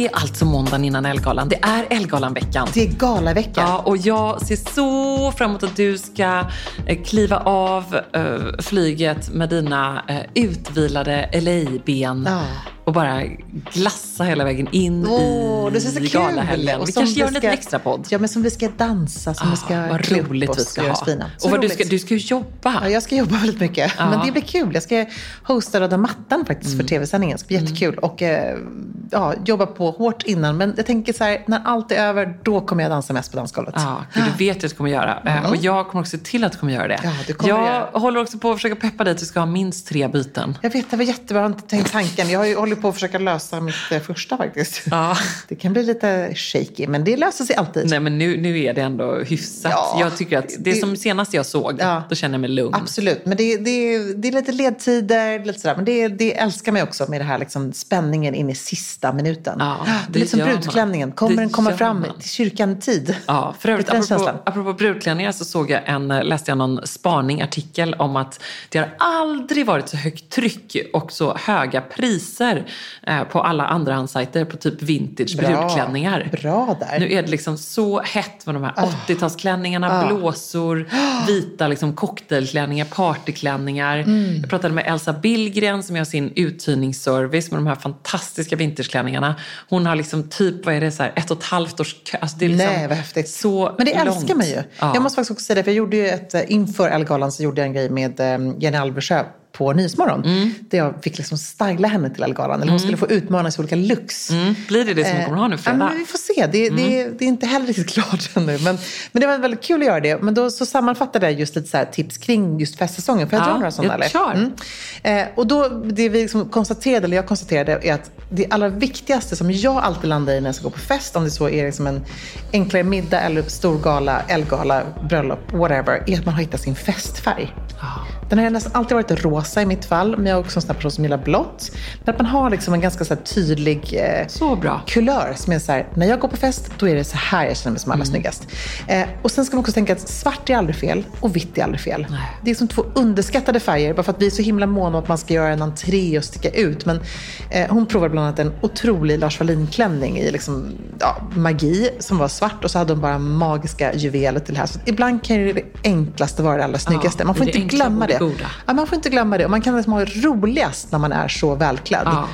Det är alltså måndagen innan Ellegalan. Det är Ellegalan-veckan. Det är galavecka. Ja, och jag ser så fram emot att du ska eh, kliva av eh, flyget med dina eh, utvilade LA-ben Ja. Och bara glassa hela vägen in Åh, det ser så i galahelgen. Och Vi kanske gör en liten extra podd. Ja, men som vi ska dansa, som vi ska Ah, vad roligt oss vi ska ha. fina. Och vad du, ska, du ska ju jobba. Ja, jag ska jobba väldigt mycket. Ja. Men det blir kul. Jag ska hosta Röda mattan faktiskt Mm. för tv-sändningen. Det ska bli jättekul. Och eh, ja, jobba på hårt innan. Men jag tänker så här, när allt är över, då kommer jag dansa mest på dansgolvet. Ja, gud, du vet att du kommer göra. Eh, Och jag kommer också se till att du kommer göra det. Ja, du kommer jag göra håller också på att försöka peppa dig att du ska ha minst tre byten. Jag vet, det var jättebra. Jag tänkt tanken. Jag har ju hållit på att försöka lösa mitt eh, första faktiskt. Ja. Det kan bli lite shaky, men det löser sig alltid. Nej men nu, nu är det ändå hyfsat. Ja, jag tycker att det, det- som senast jag såg, Ja. då känner jag mig lugn. Absolut, men det, det, det är lite ledtider, lite sådär. men det, det älskar mig också med det här liksom spänningen in i sista minuten. Ja, det det är lite som brudklänningen, kommer den komma fram man. till kyrkan i tid? Ja, för övrigt, apropå, känslan. apropå brudklänningar så såg jag en, eh, läste jag någon spaning, artikel om att det har aldrig varit så högt tryck och så höga priser eh, på alla andrahandssajter på typ vintage Bra. brudklänningar. Bra där. Nu är det liksom så hett med de här 80-talsklänningarna, blåsor, vita liksom cocktailklänningar, partyklänningar. Mm. Jag pratade med Elsa Billgren som gör sin uthyrningsservice med de här fantastiska vintageklänningarna. Hon har liksom typ, vad är det, så här, ett och ett halvt års kö. Alltså det är liksom Nej, vad häftigt. Så Men det älskar långt. man ju. Ja. Jag måste faktiskt också säga det, för jag gjorde ju ett, eh, inför Ellegalan så gjorde jag en grej med eh, Jenny Alversjö på Nyhetsmorgon. Mm. Där jag fick liksom styla henne till Ellegalan. Eller hon skulle få utmanas i olika looks. Mm. Blir det det som hon kommer ha nu Ja, fredag? men vi får se. Det, det, det är inte heller riktigt klart ännu. Men, men det var väldigt kul att göra det. Men då så sammanfattade jag just lite så tips kring just festsäsongen. Får jag Ja, dra några sådana? ja, kör. Eh, och då, det vi liksom konstaterade, eller jag konstaterade, är att det allra viktigaste som jag alltid landar i när jag ska gå på fest, om det så är liksom en enklare middag eller stor gala, elgala, bröllop, whatever, är att man har hittat sin festfärg. Den har nästan alltid varit rosa i mitt fall, men jag är också en sån person som gillar blått. Men att man har liksom en ganska så tydlig eh, så bra. kulör som är så här, när jag går på fest, då är det så här jag känner mig som allra mm. snyggast. Eh, och sen ska man också tänka att svart är aldrig fel och vitt är aldrig fel. Nej. Det är som två underskattade färger, bara för att vi är så himla måna om att man ska göra en entré och sticka ut. Men eh, hon provade bland annat en otrolig Lars Wallin-klänning i liksom, ja, magi som var svart och så hade hon bara magiska juveler till det här. Så ibland kan ju det enklaste vara det allra snyggaste. man får inte glömma det. Ja, man får inte glömma det. Och man kan liksom ha roligast när man är så välklädd. Ja.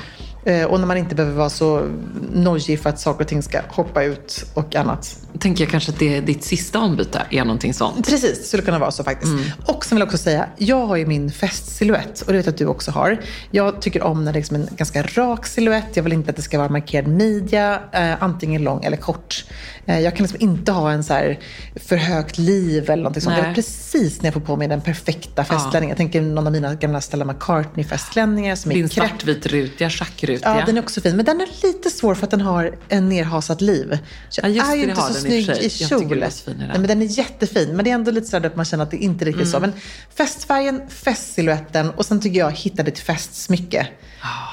Eh, och när man inte behöver vara så nojig för att saker och ting ska hoppa ut och annat. Tänker jag kanske att det är ditt sista ombyte är någonting sånt. Precis, skulle kunna vara så faktiskt. Mm. Och sen vill jag också säga, jag har ju min festsilhuett och det vet jag att du också har. Jag tycker om när det är liksom en ganska rak silhuett. Jag vill inte att det ska vara markerad midja, eh, antingen lång eller kort. Eh, jag kan liksom inte ha en så här för högt liv eller någonting sånt. Det är precis när jag får på mig den perfekta festklänningen. Ja. Jag tänker någon av mina gamla Stella McCartney-festklänningar som Din är Din svartvitrutiga schackruta. Ja, den är också fin. Men den är lite svår för att den har en nerhasat liv. Så ja, just är ju inte så snygg i, i kjol. Nej, men den är jättefin. Men det är ändå lite så att man känner att det inte är riktigt mm. så. Men festfärgen, festsiluetten och sen tycker jag hitta ditt festsmycke.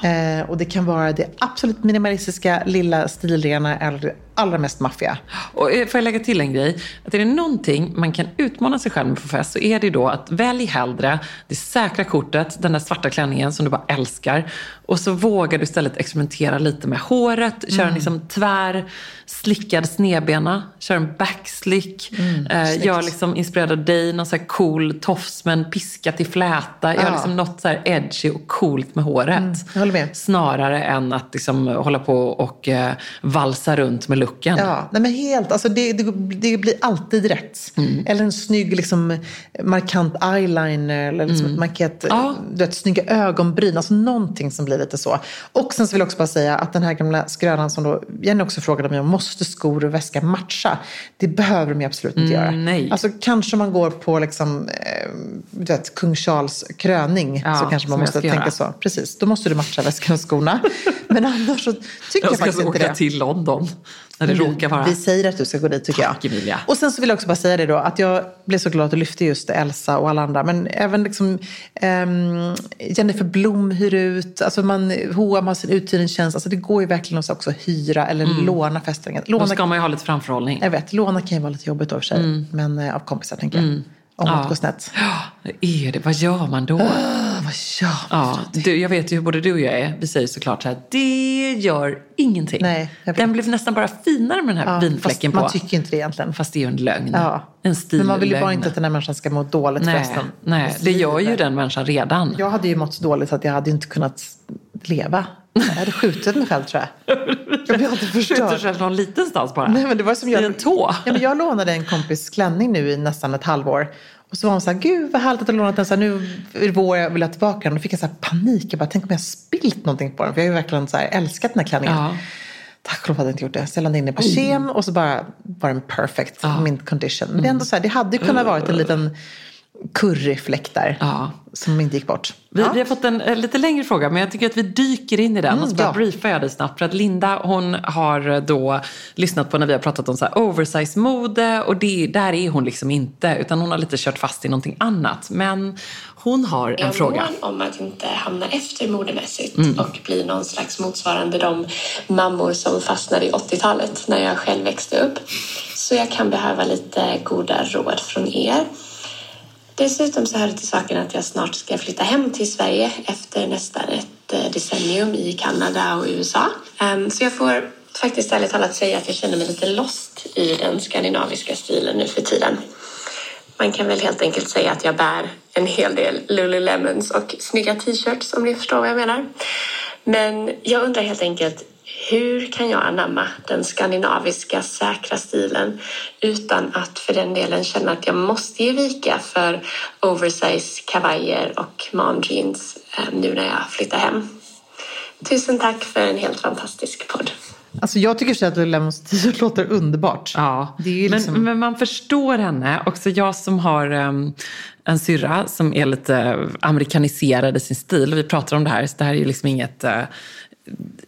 Eh, och det kan vara det absolut minimalistiska, lilla, stilrena eller det allra mest maffiga. Och eh, får jag lägga till en grej? Att är det någonting man kan utmana sig själv med på fest så är det då att välj hellre det säkra kortet, den där svarta klänningen som du bara älskar. Och så vågar du istället experimentera lite med håret, köra mm. liksom tvär, slickad snedbena, kör en backslick, mm, eh, gör liksom inspirerad av dig, någon så här cool tofs med en piska till fläta. Gör liksom något så här edgy och coolt med håret. Mm, med. Snarare än att liksom hålla på och eh, valsa runt med looken. Ja, nej men helt. Alltså det, det, det blir alltid rätt. Mm. Eller en snygg liksom, markant eyeliner eller liksom mm. ett markerat, ja. du vet, snygga ögonbryn. Alltså någonting som blir lite så. Och sen så vill jag också bara säga att den här gamla skrönan som då Jenny också frågade om jag måste skor och väska matcha? Det behöver de ju absolut inte mm, göra. Nej. Alltså kanske man går på liksom, eh, du vet, kung Charles kröning ja, så kanske man måste tänka göra. så. Precis, då måste du matcha väskan och skorna. Men annars så tycker jag, jag faktiskt inte det. Jag ska åka till London. När det råkar vara. Vi säger att du ska gå dit tycker Tack, jag. Emilia. Och sen så vill jag också bara säga det då, att jag blev så glad att du lyfte just Elsa och alla andra. Men även liksom um, Jennifer Blom hyr ut, alltså man, H&M har sin uthyrningstjänst. Alltså det går ju verkligen att också hyra eller mm. låna. Låna, då ska man ju ha lite framförhållning. Jag vet, låna kan ju vara lite jobbigt då för sig. Mm. Men uh, av kompisar tänker jag. Mm om ja. något går snett. Ja, är det. Vad gör man då? Uh, vad gör man ja, du, Jag vet ju hur både du och jag är. Vi säger såklart så här, det gör ingenting. Nej, den blev nästan bara finare med den här ja, vinfläcken på. man tycker inte det egentligen. Fast det är ju en lögn. Ja. En Men man vill ju bara inte att den här människan ska må dåligt nej. Nej, det gör ju den människan redan. Jag hade ju mått så dåligt att jag hade inte kunnat leva. Jag hade skjutit mig själv tror jag. Jag hade förstört. Skjutit själv någon liten stans bara? Nej, men det var som jag, I en tå? Ja, men jag lånade en kompis klänning nu i nästan ett halvår. Och så var hon så här, gud vad härligt att du lånat den. Så här, nu är det vår, jag vill ha tillbaka den. Och då fick jag så panik. Jag bara, tänk om jag har spilt någonting på den. För jag har ju verkligen så här, älskat den här klänningen. Ja. Tack och lov hade jag inte gjort det. Så jag la in den på kem och så bara var den perfect. Ja. Min condition. Men det, är ändå så här, det hade ju kunnat varit en liten curryfläkt där. Ja. Som inte gick bort. Vi, ja. vi har fått en, en, lite längre fråga men jag tycker att vi dyker in i den. Mm, och så bara ja. briefar jag dig snabbt. För att Linda hon har då lyssnat på när vi har pratat om så här oversize-mode. Och det, där är hon liksom inte. Utan hon har lite kört fast i någonting annat. Men hon har en jag fråga. Jag om att inte hamna efter modemässigt mm. och bli någon slags motsvarande de mammor som fastnade i 80-talet när jag själv växte upp. Så jag kan behöva lite goda råd från er. Dessutom så hör det till saken att jag snart ska flytta hem till Sverige efter nästan ett eh, decennium i Kanada och USA. Ehm, så jag får faktiskt ärligt talat säga att jag känner mig lite lost i den skandinaviska stilen nu för tiden. Man kan väl helt enkelt säga att jag bär en hel del Lululemons och snygga t-shirts om ni förstår vad jag menar. Men jag undrar helt enkelt hur kan jag anamma den skandinaviska säkra stilen utan att för den delen känna att jag måste ge vika för oversize kavajer och jeans eh, nu när jag flyttar hem? Tusen tack för en helt fantastisk podd. Alltså jag tycker att Lemons t-shirt låter underbart. Ja, liksom... men, men, man förstår henne. Också jag som har um, en syrra som är lite amerikaniserad i sin stil. Vi pratar om det här, så det här är ju liksom inget uh,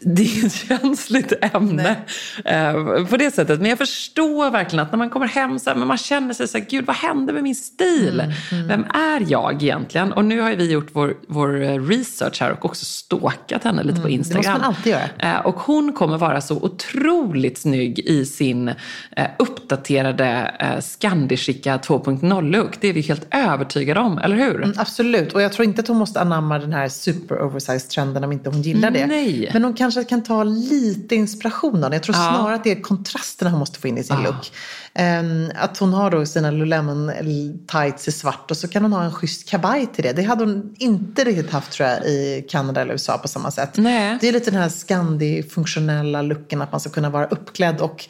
det är ett känsligt ämne eh, på det sättet. Men jag förstår verkligen att när man kommer hem så här, men man känner sig så här, gud vad hände med min stil? Mm, mm. Vem är jag egentligen? Och nu har vi gjort vår, vår research här och också stalkat henne lite på Instagram. Mm, det måste man alltid göra. Eh, och hon kommer vara så otroligt snygg i sin eh, uppdaterade eh, Scandishika 2.0-look. Det är vi helt övertygade om, eller hur? Mm, absolut, och jag tror inte att hon måste anamma den här super oversized-trenden om inte hon gillar det. Nej. Men hon kanske kan ta lite inspiration av det. Jag tror ja. snarare att det är kontrasterna hon måste få in i sin ja. look. Um, att hon har då sina Lululemon tights i svart och så kan hon ha en schysst kavaj till det. Det hade hon inte riktigt haft tror jag i Kanada eller USA på samma sätt. Nej. Det är lite den här Scandi-funktionella looken att man ska kunna vara uppklädd och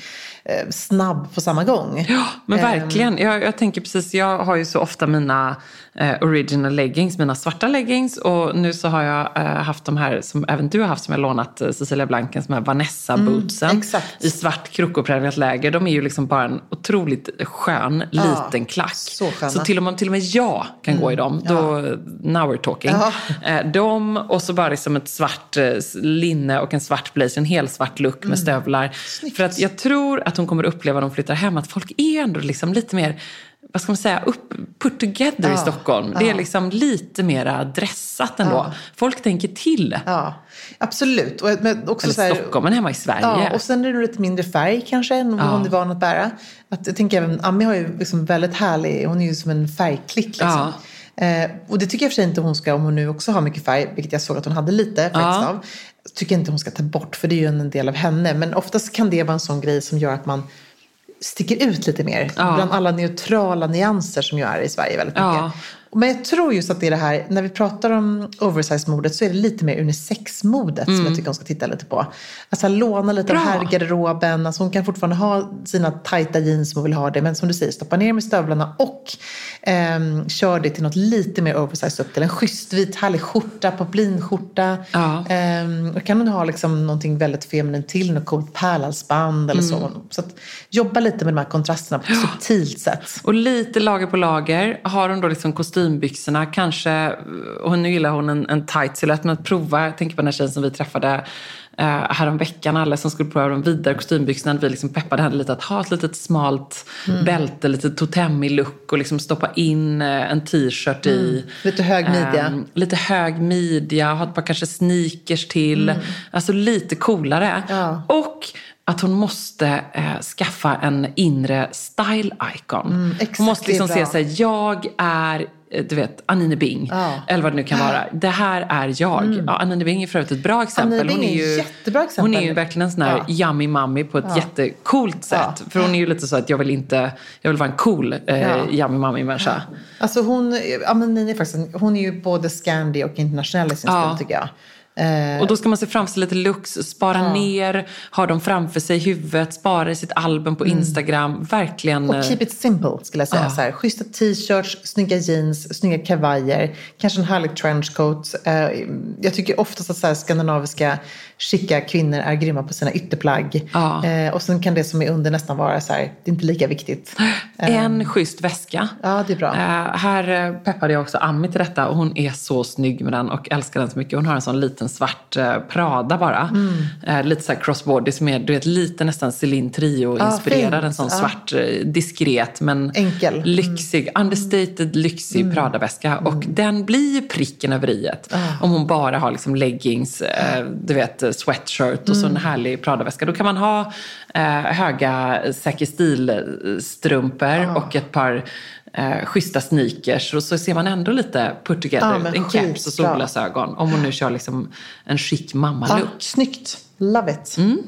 eh, snabb på samma gång. Ja, men verkligen. Um, jag, jag tänker precis, jag har ju så ofta mina eh, original leggings, mina svarta leggings. Och nu så har jag eh, haft de här som även du har haft som jag lånat Cecilia Blankens, de här Vanessa-bootsen. Mm, I svart krokopräglat läger. De är ju liksom bara en otroligt skön ja, liten klack. Så, så till, och med, till och med jag kan mm, gå i dem. Ja. Då, now we're talking. Ja. Eh, de och så bara liksom ett svart eh, linne och en svart blazer, en hel svart look med mm. stövlar. Snyggt. För att jag tror att hon kommer uppleva när hon flyttar hem att folk är ändå liksom lite mer vad ska man säga, upp, put together ja, i Stockholm. Ja. Det är liksom lite mera dressat ändå. Ja. Folk tänker till. Ja, absolut. Och, men också Eller så här, Stockholm, men hemma i Sverige. Ja, och sen är det lite mindre färg kanske än vad hon är van att bära. Att, jag tänker även, Ami har ju liksom väldigt härlig, hon är ju som en färgklick. Liksom. Eh, och det tycker jag för sig inte hon ska, om hon nu också har mycket färg, vilket jag såg att hon hade lite faktiskt av. Tycker jag inte hon ska ta bort, för det är ju en del av henne. Men oftast kan det vara en sån grej som gör att man sticker ut lite mer. Ja. Bland alla neutrala nyanser som ju är i Sverige väldigt mycket. Ja. Men jag tror just att det är det här, när vi pratar om oversize-modet så är det lite mer unisex-modet mm. som jag tycker hon ska titta lite på. Alltså låna lite Bra. av herrgarderoben, alltså hon kan fortfarande ha sina tajta jeans som hon vill ha det, men som du säger, stoppa ner med stövlarna och eh, kör det till något lite mer oversize upp till en schysst vit härlig skjorta, poplinskjorta. Ja. Eh, och kan hon ha liksom någonting väldigt feminint till, något coolt pärlhalsband eller mm. så. Så att jobba lite med de här kontrasterna på ett subtilt sätt. Och lite lager på lager. Har hon då liksom kostym kostymbyxorna. Kanske, och nu gillar hon en, en tight silhuett, men att prova, jag tänker på den här tjejen som vi träffade eh, häromveckan, alla som skulle prova de vidare kostymbyxorna. Vi liksom peppade henne lite att ha ett litet smalt mm. bälte, lite totemmig look och liksom stoppa in eh, en t-shirt mm. i. Lite hög midja. Eh, lite hög midja, ha ett par kanske sneakers till. Mm. Alltså lite coolare. Ja. Och att hon måste eh, skaffa en inre style icon. Mm, hon måste liksom se sig, jag är du vet, Anine Bing. Ja. Eller vad det nu kan vara. Det här är jag. Mm. Ja, Anine Bing är för övrigt ett bra exempel. Anine Bing hon är, ju, jättebra exempel. Hon är ju verkligen en sån här ja. yummy mommy på ett ja. jättecoolt sätt. För hon är ju lite så att jag vill inte, jag vill vara en cool eh, ja. yummy mommy människa. Alltså hon, Anine är faktiskt, hon är ju både Scandi och internationell i sin stil tycker jag. Eh, och då ska man se framför sig lite looks, spara ja. ner, ha dem framför sig i huvudet, spara i sitt album på mm. Instagram. Verkligen. Och keep it simple skulle jag säga. Ja. Så här, schyssta t-shirts, snygga jeans, snygga kavajer, kanske en härlig trenchcoat. Eh, jag tycker oftast att så här, skandinaviska chicka kvinnor är grymma på sina ytterplagg. Ja. Eh, och sen kan det som är under nästan vara så här, det är inte lika viktigt. En eh, schysst väska. Ja, det är bra. Här peppade jag också Ami till detta och hon är så snygg med den och älskar den så mycket. Hon har en sån liten svart eh, Prada bara. Mm. Eh, lite så här crossbody som är, du vet, lite nästan Celine Trio-inspirerad. Ja, en sån ja. svart, eh, diskret men Enkel. lyxig, mm. understated lyxig mm. Prada-väska. Och mm. den blir ju pricken över i om hon bara har liksom leggings, du vet, sweatshirt och så en mm. härlig Prada-väska. Då kan man ha eh, höga Säker strumpor ah. och ett par eh, schyssta sneakers. Och så ser man ändå lite put together ja, En keps och solglasögon. Om hon nu kör liksom en chic mamma-look. Ja, snyggt. Love it. Mm.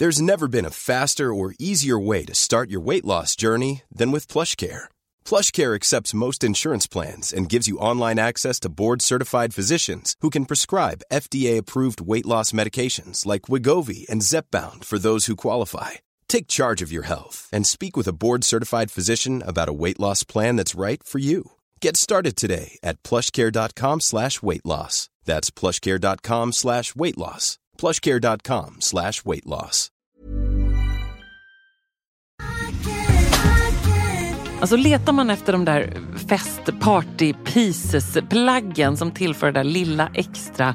There's never been a faster or easier way to start your weight loss journey than with plush care. PlushCare accepts most insurance plans and gives you online access to board-certified physicians who can prescribe FDA-approved weight loss medications like Wigovi and Zepbound for those who qualify. Take charge of your health and speak with a board-certified physician about a weight loss plan that's right for you. Get started today at plushcare.com slash weight loss. That's plushcare.com slash weight loss. plushcare.com slash weight loss. Alltså letar man efter de där fest party pieces plaggen som tillför det där lilla extra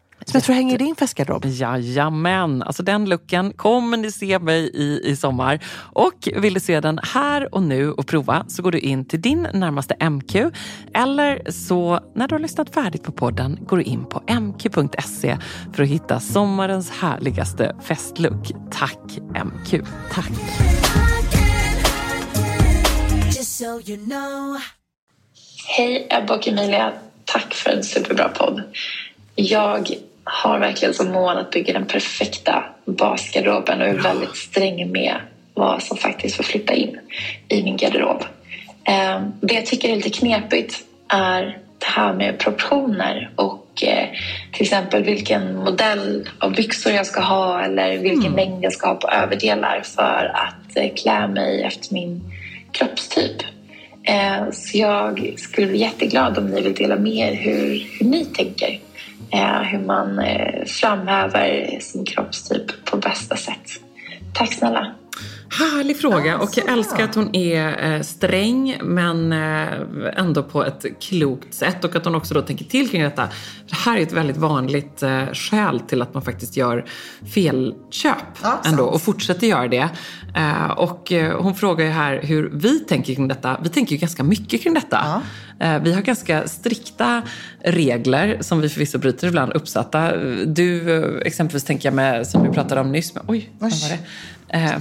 Som jag tror hänger i din festgarderob. Jajamän, alltså den looken kommer ni se mig i i sommar. Och vill du se den här och nu och prova så går du in till din närmaste MQ. Eller så när du har lyssnat färdigt på podden går du in på mq.se för att hitta sommarens härligaste festlook. Tack MQ. Tack. Just so you know. Hej Ebba och Emilia. Tack för en superbra podd. Jag har verkligen som mål att bygga den perfekta basgarderoben och är väldigt sträng med vad som faktiskt får flytta in i min garderob. Eh, Det jag tycker är lite knepigt är det här med proportioner och eh, till exempel vilken modell av byxor jag ska ha eller vilken längd jag ska ha på överdelar för att eh, klä mig efter min kroppstyp. Så jag skulle bli jätteglad om ni vill dela med er hur, hur ni tänker. Eh, Hur man eh, framhäver sin kroppstyp på bästa sätt. Tack snälla. Härlig fråga och jag älskar att hon är eh, sträng men ändå på ett klokt sätt och att hon också då tänker till kring detta. Det här är ett väldigt vanligt skäl till att man faktiskt gör felköp ändå och fortsätter göra det. Och hon frågar ju här hur vi tänker kring detta. Vi tänker ju ganska mycket kring detta. Eh, Vi har ganska strikta regler som vi förvisso bryter ibland uppsatta. Du eh, exempelvis tänker jag med, som vi pratade om nyss, med, oj, vad var det? Eh,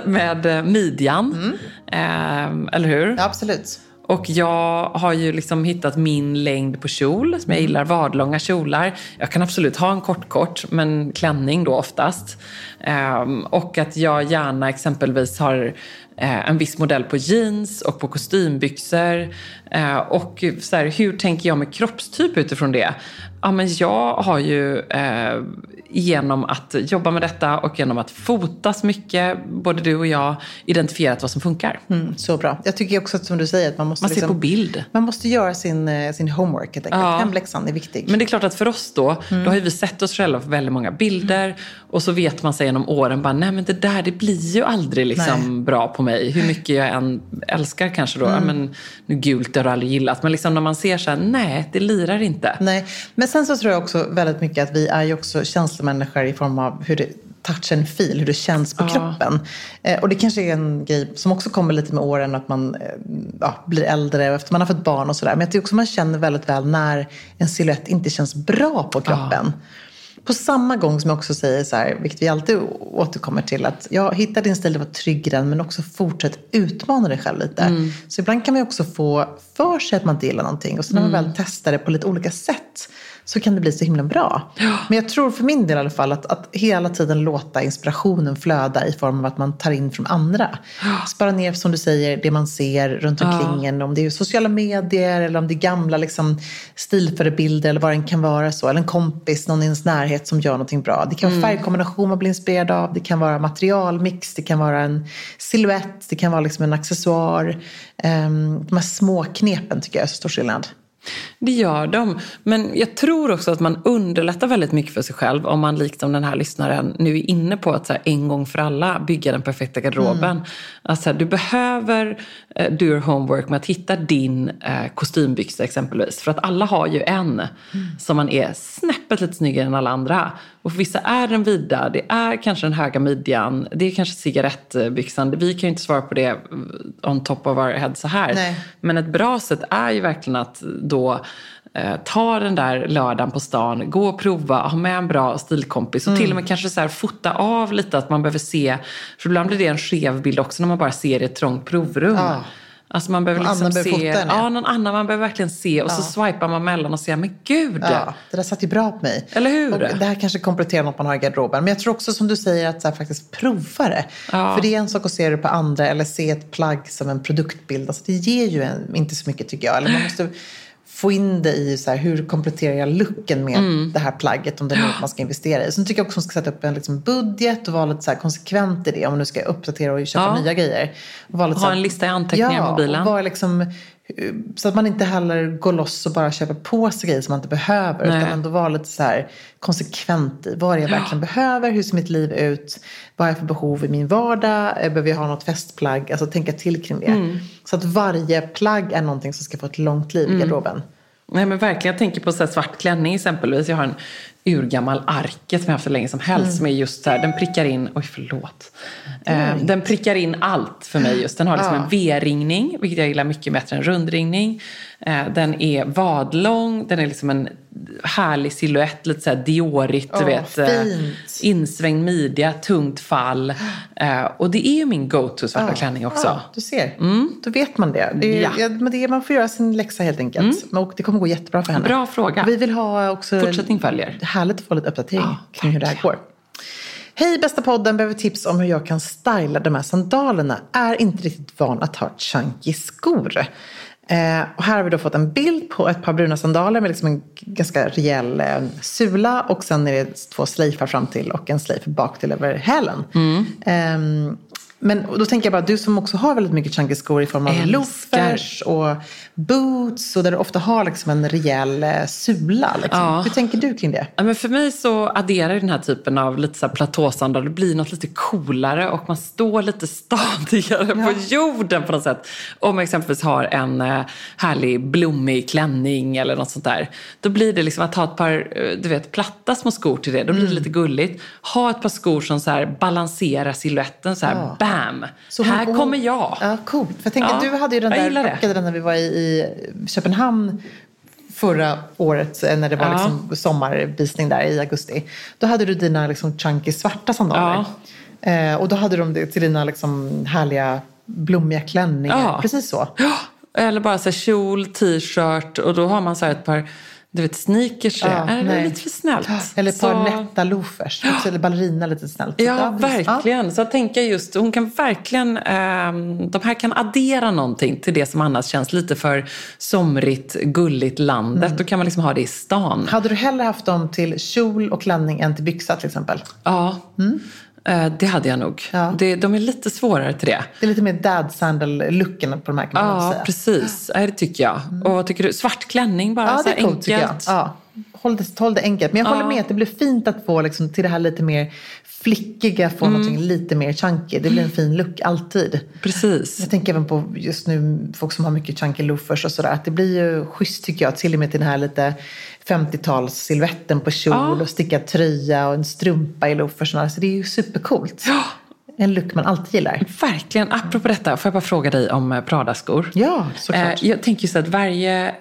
med eh, midjan, eh, eller hur? Absolut. Och jag har ju liksom hittat min längd på kjol, som jag gillar, vadlånga kjolar. Jag kan absolut ha en kort-kort, men klänning då oftast. Ehm, och att jag gärna exempelvis har eh, en viss modell på jeans och på kostymbyxor. Eh, och så här, hur tänker jag med kroppstyp utifrån det? Ja, men jag har ju eh, genom att jobba med detta och genom att fotas mycket, både du och jag, identifierat vad som funkar. Mm, så bra. Jag tycker också att som du säger att man måste, Man ser liksom, på bild. man måste göra sin, eh, sin homework helt enkelt. Ja. Hemläxan är viktig. Men det är klart att för oss då, då har vi sett oss själva på väldigt många bilder och så vet man sig genom åren bara, nej men det där det blir ju aldrig liksom bra på mig. Hur mycket jag än älskar kanske då, ja, men nu gult det har du aldrig gillat. Men liksom när man ser så här, nej det lirar inte. Nej, men sen så tror jag också väldigt mycket att vi är ju också känslomänniskor i form av hur det touch and feel, hur det känns på Ja. kroppen. Eh, och det kanske är en grej som också kommer lite med åren, att man eh, ja, blir äldre och efter man har fått barn och sådär. Men jag tycker också man känner väldigt väl när en silhuett inte känns bra på kroppen. På samma gång som jag också säger så här, vilket vi alltid återkommer till, att ja, hitta din stil, var trygg i den, men också fortsätt utmana dig själv lite. Så ibland kan man också få för sig att man gillar någonting och så när man väl testar det på lite olika sätt så kan det bli så himla bra. Men jag tror för min del i alla fall att, att hela tiden låta inspirationen flöda i form av att man tar in från andra. Spara ner, som du säger, det man ser runt omkring en. Om det är sociala medier eller om det är gamla liksom, stilförebilder eller vad det kan vara. så. Eller en kompis, någon i ens närhet som gör någonting bra. Det kan vara färgkombination man blir inspirerad av. Det kan vara materialmix, det kan vara en silhuett, det kan vara liksom en accessoar. Um, de här små knepen tycker jag är så stor skillnad. Det gör de. Men jag tror också att man underlättar väldigt mycket för sig själv om man liksom den här lyssnaren nu är inne på att så här, en gång för alla bygga den perfekta garderoben. Mm. Alltså, du behöver uh, do your homework med att hitta din uh, kostymbyxa exempelvis. För att alla har ju en mm. som man är snäppet lite snyggare än alla andra. Och för vissa är den vida, det är kanske den höga midjan, det är kanske cigarettbyxan. Vi kan ju inte svara på det on top of our head så här. Nej. Men ett bra sätt är ju verkligen att då eh, ta den där lördagen på stan, gå och prova, ha med en bra stilkompis och mm. till och med kanske så här fota av lite att man behöver se, för ibland blir det en skev bild också när man bara ser i ett trångt provrum. Ja. Alltså man behöver någon liksom se, foten, ja. ja. någon annan man behöver verkligen se och ja. så swipar man mellan och säger, men gud. Ja, det där satt ju bra på mig. Eller hur? Och det här kanske kompletterar något man har i garderoben. Men jag tror också som du säger att så här, faktiskt prova det. Ja. För det är en sak att se det på andra eller se ett plagg som en produktbild. Alltså det ger ju en, inte så mycket tycker jag. Eller man måste få in det i så här, hur kompletterar jag looken med mm. det här plagget om det är något man ska investera i. Sen tycker jag också att man ska sätta upp en liksom, budget och vara lite så här, konsekvent i det om nu ska uppdatera och köpa ja. nya grejer. Och vara lite, ha en lista i anteckningar ja, i mobilen. Och vara liksom, så att man inte heller går loss och bara köper på sig grejer som man inte behöver. Nej. Utan ändå vara lite så här konsekvent i vad jag ja. verkligen behöver. Hur ser mitt liv ut? Vad har jag för behov i min vardag? Behöver jag ha något festplagg? Alltså tänka till kring det. Mm. Så att varje plagg är någonting som ska få ett långt liv i mm. garderoben. Nej men verkligen, jag tänker på så svart klänning exempelvis. Jag har en urgammal arke som jag haft så länge som helst. Mm. Som är just så här, den prickar in, oj förlåt. Eh, den prickar in allt för mig just. Den har liksom ja. en V-ringning, vilket jag gillar mycket bättre än rundringning. Eh, den är vadlång, den är liksom en härlig silhuett, lite såhär diorigt, oh, du vet. Eh, fint. Insvängd midja, tungt fall. Eh, och det är ju min go-to svarta oh, klänning också. Oh, du ser, mm. då vet man det. det, är, ja. ja. men det är, man får göra sin läxa helt enkelt. Mm. Och det kommer gå jättebra för henne. Bra fråga. Vi vill ha också... Fortsättning följer. Härligt att få lite uppdatering oh, kring hur det här går. Hej bästa podden, behöver tips om hur jag kan styla de här sandalerna. Är inte riktigt van att ha chunky skor. Eh, och här har vi då fått en bild på ett par bruna sandaler med liksom en ganska rejäl eh, sula och sen är det två slöjfar fram till och en slöjf bak till över hälen. Mm. Eh, men då tänker jag bara, du som också har väldigt mycket chunky skor i form av loafers och boots och där du ofta har liksom en rejäl eh, sula. Liksom. Ja. Hur tänker du kring det? Ja, men för mig så adderar den här typen av lite så platåsandal, det blir något lite coolare och man står lite stadigare ja. på jorden på något sätt. Om man exempelvis har en eh, härlig blommig klänning eller något sånt där. Då blir det liksom att ha ett par eh, du vet, platta små skor till det, då blir det mm. lite gulligt. Ha ett par skor som så här balanserar siluetten så här, ja. bam! Så här hon, kommer jag. Ja, coolt. För jag tänker, du hade ju den där, rockade den när vi var i i Köpenhamn förra året eh, när det var ja. liksom sommarvisning där i augusti. Då hade du dina liksom chunky svarta sandaler. Ja. Eh, och då hade de det till dina liksom härliga blommiga klänningar. Ja. Precis så. Eller bara så kjol, t-shirt och då har man så här ett par du vet sneakers ja, är nej. lite för snällt. Eller ett par nätta loafers. Eller ballerina lite snällt. Ja, ja verkligen. Ja. Så jag tänker just, hon kan verkligen, eh, de här kan addera någonting till det som annars känns lite för somrigt, gulligt landet. Mm. Då kan man liksom ha det i stan. Hade du hellre haft dem till kjol och klänning än till byxa till exempel? Ja. Mm. Eh, det hade jag nog. Ja. Det, de är lite svårare till det. Det är lite mer dad sandal-looken på de här kan man ja, säga. precis. Ja, det tycker jag. Mm. Och vad tycker du? Svart klänning bara, ja, så det är coolt, enkelt. Jag. Ja. Håll det, håll det enkelt. Men jag håller med att det blir fint att få liksom, till det här lite mer flickiga få mm. någonting lite mer chunky. Det blir en fin look alltid. Precis. Jag tänker även på just nu folk som har mycket chunky loafers och sådär. Att det blir ju schysst tycker jag. Till och med till den här lite 50-talssilhuetten på kjol ja. och stickad tröja och en strumpa i loafersen. Så det är ju supercoolt. Ja. En look man alltid gillar. Verkligen. Apropå detta, får jag bara fråga dig om eh, Prada-skor? Ja, såklart. Eh, jag tänker så att varje eh,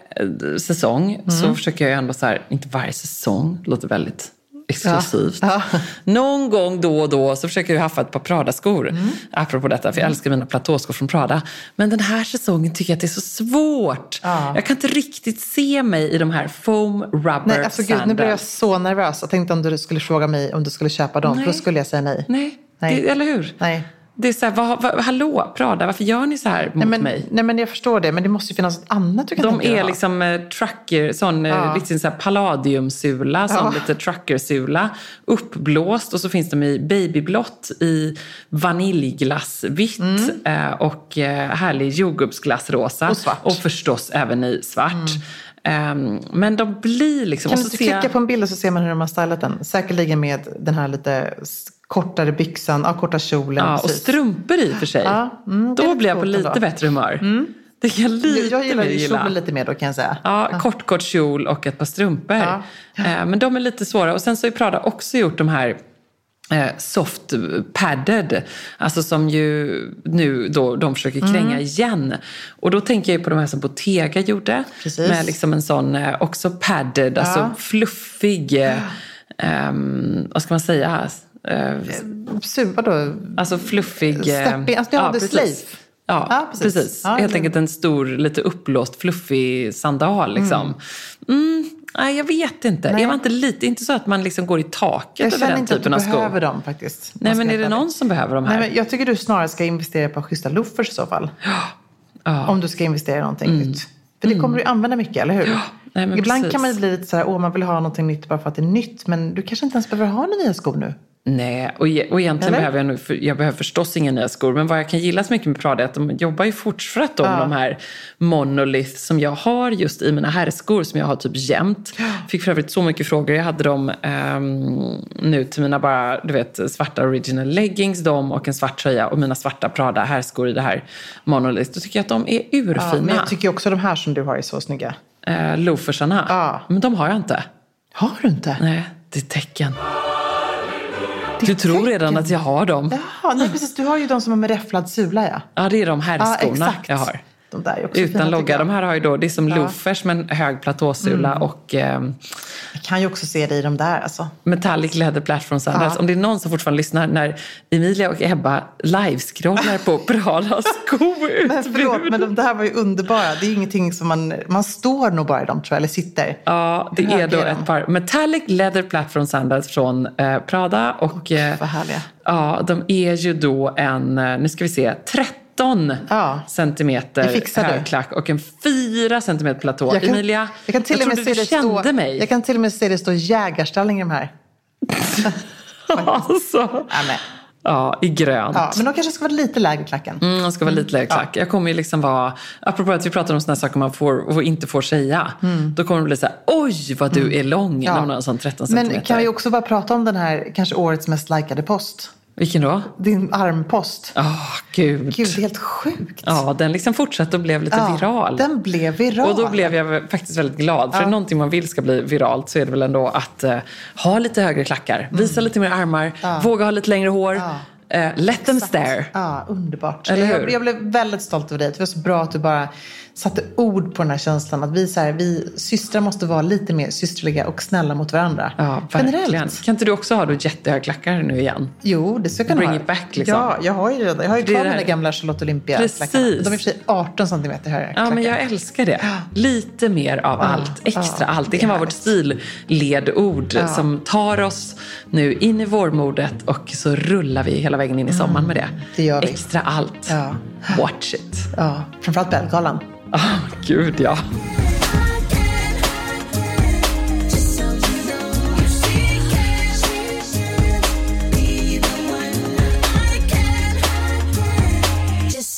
säsong mm. så försöker jag ändå så här, inte varje säsong, låter väldigt exklusivt. Ja. Ja. Någon gång då och då så försöker jag haffa ett par Prada-skor. Mm. Apropå detta, för jag älskar mina platåskor från Prada. Men den här säsongen tycker jag att det är så svårt. Ja. Jag kan inte riktigt se mig i de här foam rubber nej, alltså, gud, Nu blev jag så nervös. Jag tänkte om du skulle fråga mig om du skulle köpa dem. Nej. För då skulle jag säga nej. Nej, nej. Det, eller hur? Nej. Det är så här, vad, vad, hallå Prada, varför gör ni så här mot nej, men, mig? Nej men jag förstår det, men det måste ju finnas något annat du kan De är liksom eh, trucker, sån eh, ja. liksom så här palladiumsula, sån ja. lite truckersula. Uppblåst och så finns de i babyblått, i vaniljglassvitt mm. eh, och eh, härlig jordgubbsglassrosa. Och svart. Och förstås även i svart. Mm. Ehm, men de blir liksom... Kan du inte klicka på en bild och så ser man hur de har stylat den? Säkerligen med den här lite kortare byxan, ja, korta kjolen. Ja, och strumpor i och för sig. Ja, mm, Då blir jag på lite ändå. bättre humör. Det kan jag lite jag gillar ju kjolen lite mer då kan jag säga. Ja, kort, kort kjol och ett par strumpor. Ja. Eh, Men de är lite svåra. Och sen så har ju Prada också gjort de här soft padded, alltså som ju nu då de försöker Mm. kränga igen. Och då tänker jag ju på de här som Bottega gjorde. Precis. Med liksom en sån eh, också padded, alltså fluffig, eh, ehm, vad ska man säga? Eh, Su- vadå? Alltså fluffig... eh, Stepping, alltså, ja, är precis. Ja, Ja, precis. precis. Ja, Helt enkelt en stor, lite uppblåst, fluffig sandal. Liksom. Mm. nej, jag vet inte. Nej. Jag var inte lite, inte så att man liksom går i taket Jag över känner den inte att du typen av skor. behöver dem faktiskt. Nej, men är det någon som behöver de här? Nej, men jag tycker du snarare ska investera på schyssta loafers i så fall. Ja. Mm. Om du ska investera i någonting nytt. För det kommer du använda mycket, eller hur? nej, men Ibland precis. kan man bli lite så här, åh man vill ha någonting nytt bara för att det är nytt. Men du kanske inte ens behöver ha några nya skor nu. Nej, och, e- och egentligen Eller? behöver jag, nog, jag behöver förstås inga nya skor. Men vad jag kan gilla så mycket med Prada är att de jobbar ju fortsatt om de här monolith som jag har just i mina herrskor som jag har typ jämt. Fick för övrigt så mycket frågor. Jag hade dem ehm, nu till mina bara, du vet, svarta original leggings, dem och en svart tröja och mina svarta Prada herrskor i det här monolith. Då tycker jag att de är Ja, urfina. men jag tycker också de här som du har är så snygga. eh, loafersarna. Ja. Men de har jag inte. Har du inte? Nej, det är tecken. Du tror redan att jag har dem. Jaha, nej precis. Du har ju de som har med räfflad sula ja. Ja, det är de Ja, herrskorna exakt. jag har. De fina, Utan tycker logga. De här har ju då, det är som loafers med en hög platåsula och eh, Jag kan ju också se det i de där alltså. metallic leather platform sandals. Om det är någon som fortfarande lyssnar när Emilia och Ebba livescrollar på Pradas skoutbud. Men förlåt, men de där var ju underbara. Det är ingenting som man... Man står nog bara i dem tror jag, eller sitter. Ja, det Hur är då är ett par metallic leather platform sandals från eh, Prada. Och, eh, Vad härliga. Ja, de är ju då en, eh, nu ska vi se, 13 Ja. centimeter högklack och en 4 centimeter platå. Jag kan, Emilia, jag kan till och med trodde du kände stå, mig. Jag kan till och med se det stå jägarstalling i de här. alltså. Ja, Ja, i grönt. ja, men de kanske ska vara lite lägre klacken. Mm, de ska vara lite lägre klack. Jag kommer ju liksom vara, apropå att vi pratar om sådana saker man får och inte får säga. Då kommer det bli så här, oj vad du är lång har en sån 13 centimeter. Men kan vi också bara prata om den här, kanske årets mest likade post? Vilken då? Din armpost. Åh, gud. Gud, det är helt sjukt. Ja, den liksom fortsatte och blev lite Ja, viral. Den blev viral. Och då blev jag faktiskt väldigt glad. För är det någonting man vill ska bli viralt så är det väl ändå att eh, ha lite högre klackar. Visa lite mer armar. Våga ha lite längre hår. Eh, let them stare. Ja, underbart. Eller hur? Jag, jag blev väldigt stolt över dig. Det var så bra att du bara satte ord på den här känslan. Att vi, så här, vi systrar måste vara lite mer systerliga och snälla mot varandra. Ja, verkligen. Generellt. Kan inte du också ha då jättehöga klackar nu igen? Jo, det ska jag kunna Bring ha. it back, liksom. Ja, jag har ju. Jag har ju kvar mina gamla Charlotte Olympia Precis. De är i och för sig 18 centimeter höga Ja, men jag älskar det. Lite mer av allt. Extra allt. Det kan vara vårt stilledord som tar oss nu in i vårmodet och så rullar vi hela vägen in i sommaren med det. det gör vi. Extra allt. Ja. Watch it. Ja, framförallt Belgalan. Ah, gud ja.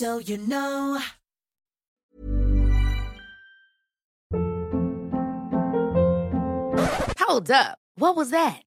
So you know. Hold up. What was that?